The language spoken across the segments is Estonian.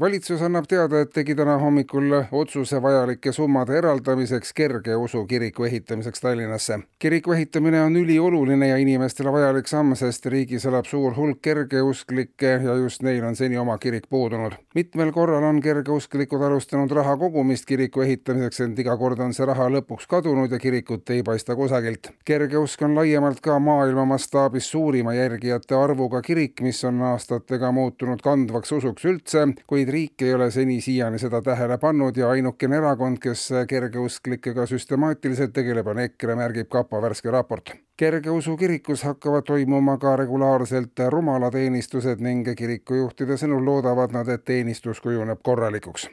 valitsus annab teada, et tegi täna hommikul otsuse vajalike summade eraldamiseks kergeusu kiriku ehitamiseks Tallinnasse. kiriku ehitamine on ülioluline ja inimestele vajalik samm, sest riigis elab suur hulk kergeusklikke ja just neil on seni oma kirik puudunud. mitmel korral on kergeusklikud alustanud raha kogumist kiriku ehitamiseks, ent iga kord on see raha lõpuks kadunud ja kirikut ei paista kusagilt. kergeusk on laiemalt ka maailma mastaabis suurima järgijate arvuga kirik, mis on aastatega muutunud kandvaks usuks üldse, kuid kuid riik ei ole seni siiani seda tähele pannud ja ainukene erakond, kes kergeusklikega süstemaatiliselt tegeleb, on EKRE, märgib kapo värske raport. kergeusu kirikus hakkavad toimuma ka regulaarselt rumalateenistused ning kirikujuhtide sõnul loodavad nad, et teenistus kujuneb korralikuks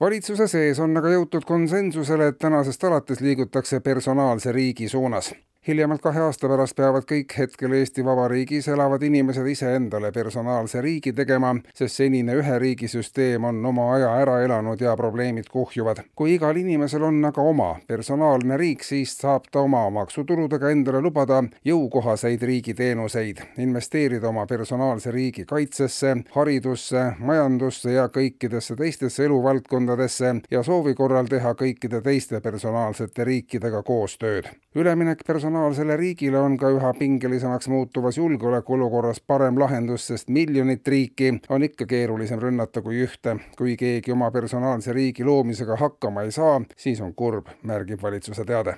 valitsuse sees on aga jõutud konsensusele, et tänasest alates liigutakse personaalse riigi suunas hiljemalt kahe aasta pärast peavad kõik hetkel Eesti Vabariigis elavad inimesed iseendale personaalse riigi tegema, sest senine ühe riigi süsteem on oma aja ära elanud ja probleemid kuhjuvad. kui igal inimesel on aga oma personaalne riik, siis saab ta oma maksutuludega endale lubada jõukohaseid riigiteenuseid, investeerida oma personaalse riigi kaitsesse, haridusse, majandusse ja kõikidesse teistesse eluvaldkondadesse ja soovi korral teha kõikide teiste personaalsete riikidega koostööd. üleminek personaalsele personaalsele riigile on ka üha pingelisemaks muutuvas julgeolekuolukorras parem lahendus, sest miljonit riiki on ikka keerulisem rünnata kui ühte. kui keegi oma personaalse riigi loomisega hakkama ei saa, siis on kurb, märgib valitsuse teade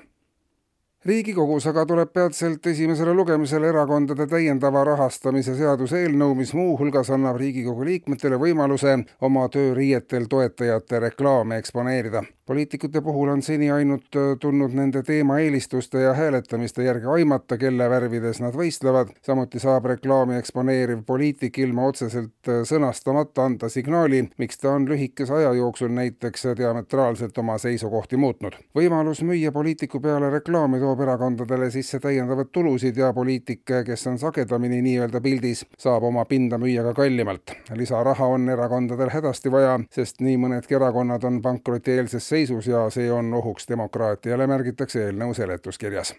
riigikogus aga tuleb peatselt esimesele lugemisele erakondade täiendava rahastamise seaduse eelnõu, mis muuhulgas annab Riigikogu liikmetele võimaluse oma tööriietel toetajate reklaame eksponeerida. Poliitikute puhul on seni ainult äh, tulnud nende teema eelistuste ja hääletamiste järgi aimata, kelle värvides nad võistlevad. samuti saab reklaami eksponeeriv poliitik ilma otseselt äh, sõnastamata anda signaali, miks ta on lühikese aja jooksul näiteks diametraalselt oma seisukohti muutnud. võimalus müüa poliitiku peale reklaami toob erakondadele sisse täiendavaid tulusid ja poliitik, kes on sagedamini nii-öelda pildis, saab oma pinda müüa ka kallimalt. lisaraha on erakondadel hädasti vaja, sest nii mõnedki erakonnad on pankrotieelses seisus ja see on ohuks demokraatiale, märgitakse eelnõu seletuskirjas.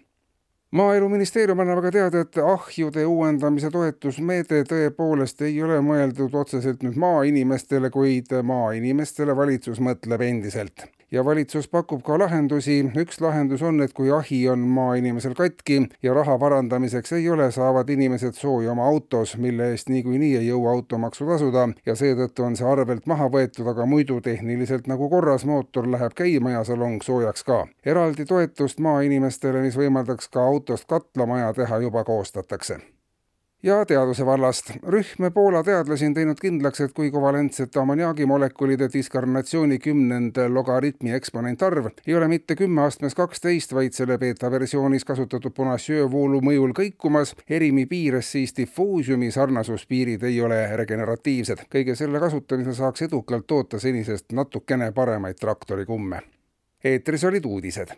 Maaeluministeerium annab aga teada, et ahjude uuendamise toetusmeede tõepoolest ei ole mõeldud otseselt nüüd maainimestele, kuid maainimestele valitsus mõtleb endiselt ja valitsus pakub ka lahendusi. üks lahendus on, et kui ahi on maainimesel katki ja raha parandamiseks ei ole, saavad inimesed sooja oma autos, mille eest niikuinii ei jõua automaksu tasuda ja seetõttu on see arvelt maha võetud, aga muidu tehniliselt nagu korras, mootor läheb käima ja salong soojaks ka. eraldi toetust maainimestele, mis võimaldaks ka autost katlamaja teha, juba koostatakse ja teaduse vallast. rühm Poola teadlasi on teinud kindlaks, et kui kovalentsete ammoniaagimolekulide diskarnatsiooni kümnend logaritmi eksponentarv ei ole mitte kümme astmes kaksteist, vaid selle beeta versioonis kasutatud Bonacieux-voolu mõjul kõikumas, erimi piires siis difuusiumi sarnasuspiirid ei ole regeneratiivsed. kõige selle kasutamisel saaks edukalt toota senisest natukene paremaid traktorikumme. eetris olid uudised